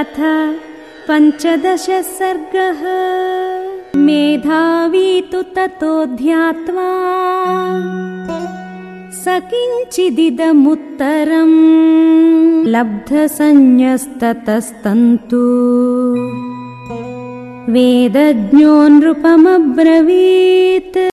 अथ पञ्चदश सर्गः। मेधावी तु ततो ध्यात्वा स किञ्चिदिदमुत्तरम् लब्धसंज्ञस्ततस्तन्तु वेदज्ञो नृपमब्रवी